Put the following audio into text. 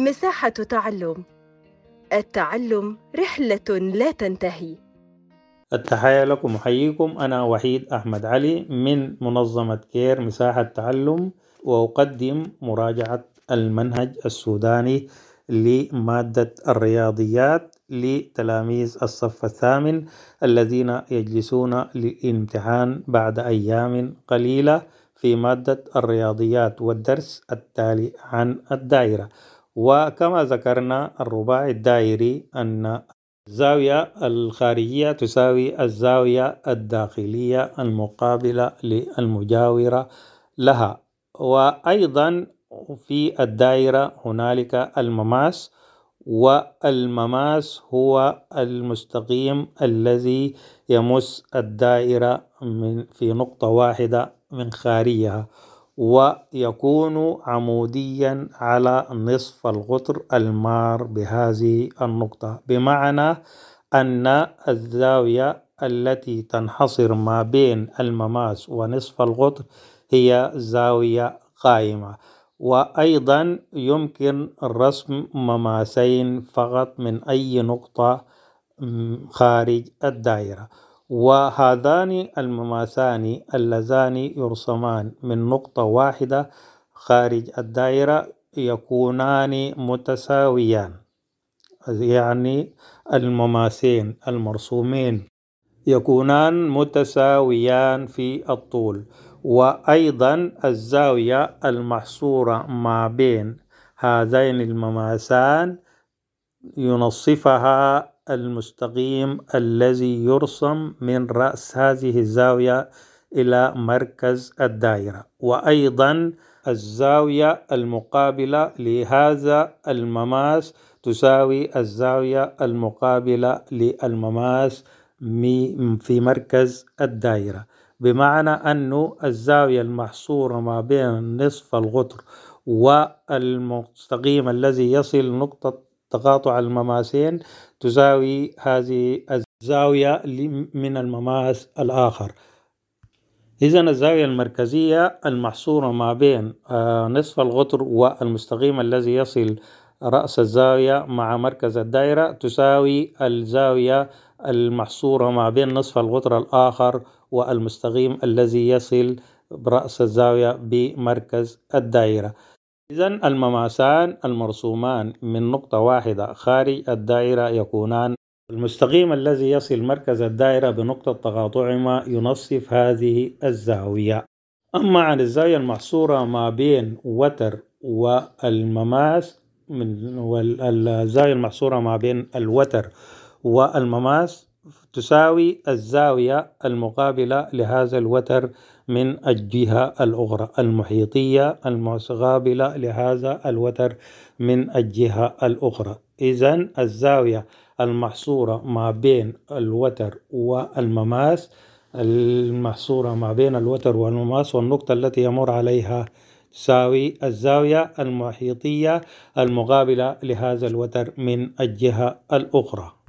مساحة تعلم. التعلم رحلة لا تنتهي. التحية لكم أحييكم. أنا وحيد أحمد علي من منظمة كير مساحة تعلم وأقدم مراجعة المنهج السوداني لمادة الرياضيات لتلاميذ الصف الثامن الذين يجلسون للامتحان بعد أيام قليلة في مادة الرياضيات والدرس التالي عن الدائرة. وكما ذكرنا الرباعي الدائري أن الزاوية الخارجية تساوي الزاوية الداخلية المقابلة للمجاورة لها. وأيضا في الدائرة هنالك المماس والمماس هو المستقيم الذي يمس الدائرة من في نقطة واحدة من خارجها. ويكون عموديا على نصف القطر المار بهذه النقطة. بمعنى أن الزاوية التي تنحصر ما بين المماس ونصف القطر هي زاوية قائمة. وأيضا يمكن رسم مماسين فقط من أي نقطة خارج الدائرة. وهذان المماسان اللذان يرسمان من نقطة واحدة خارج الدائرة يكونان متساويان يعني المماسين المرسومين يكونان متساويان في الطول وأيضا الزاوية المحصورة ما بين هذين المماسان ينصفها المستقيم الذي يرسم من رأس هذه الزاوية إلى مركز الدائرة. وأيضا الزاوية المقابلة لهذا المماس تساوي الزاوية المقابلة للمماس في مركز الدائرة. بمعنى أن الزاوية المحصورة ما بين نصف القطر والمستقيم الذي يصل نقطة تقاطع المماسين تساوي هذه الزاوية من المماس الآخر. إذا الزاوية المركزية المحصورة ما بين نصف القطر والمستقيم الذي يصل رأس الزاوية مع مركز الدائرة تساوي الزاوية المحصورة ما بين نصف القطر الآخر والمستقيم الذي يصل برأس الزاوية بمركز الدائرة. إذا المماسان المرسومان من نقطة واحدة. خارج الدائرة يكونان المستقيم الذي يصل مركز الدائرة بنقطة تقاطعهما ينصف هذه الزاوية. أما عن الزاوية المحصورة ما بين وتر والمماس من والزاوية المحصورة ما بين الوتر والمماس تساوي الزاوية المقابلة لهذا الوتر من الجهة الأخرى المحيطية المقابلة لهذا الوتر من الجهة الأخرى. إذا الزاوية المحصورة ما بين الوتر والمماس المحصورة ما بين الوتر والمماس والنقطة التي يمر عليها تساوي الزاوية المحيطية المقابلة لهذا الوتر من الجهة الأخرى.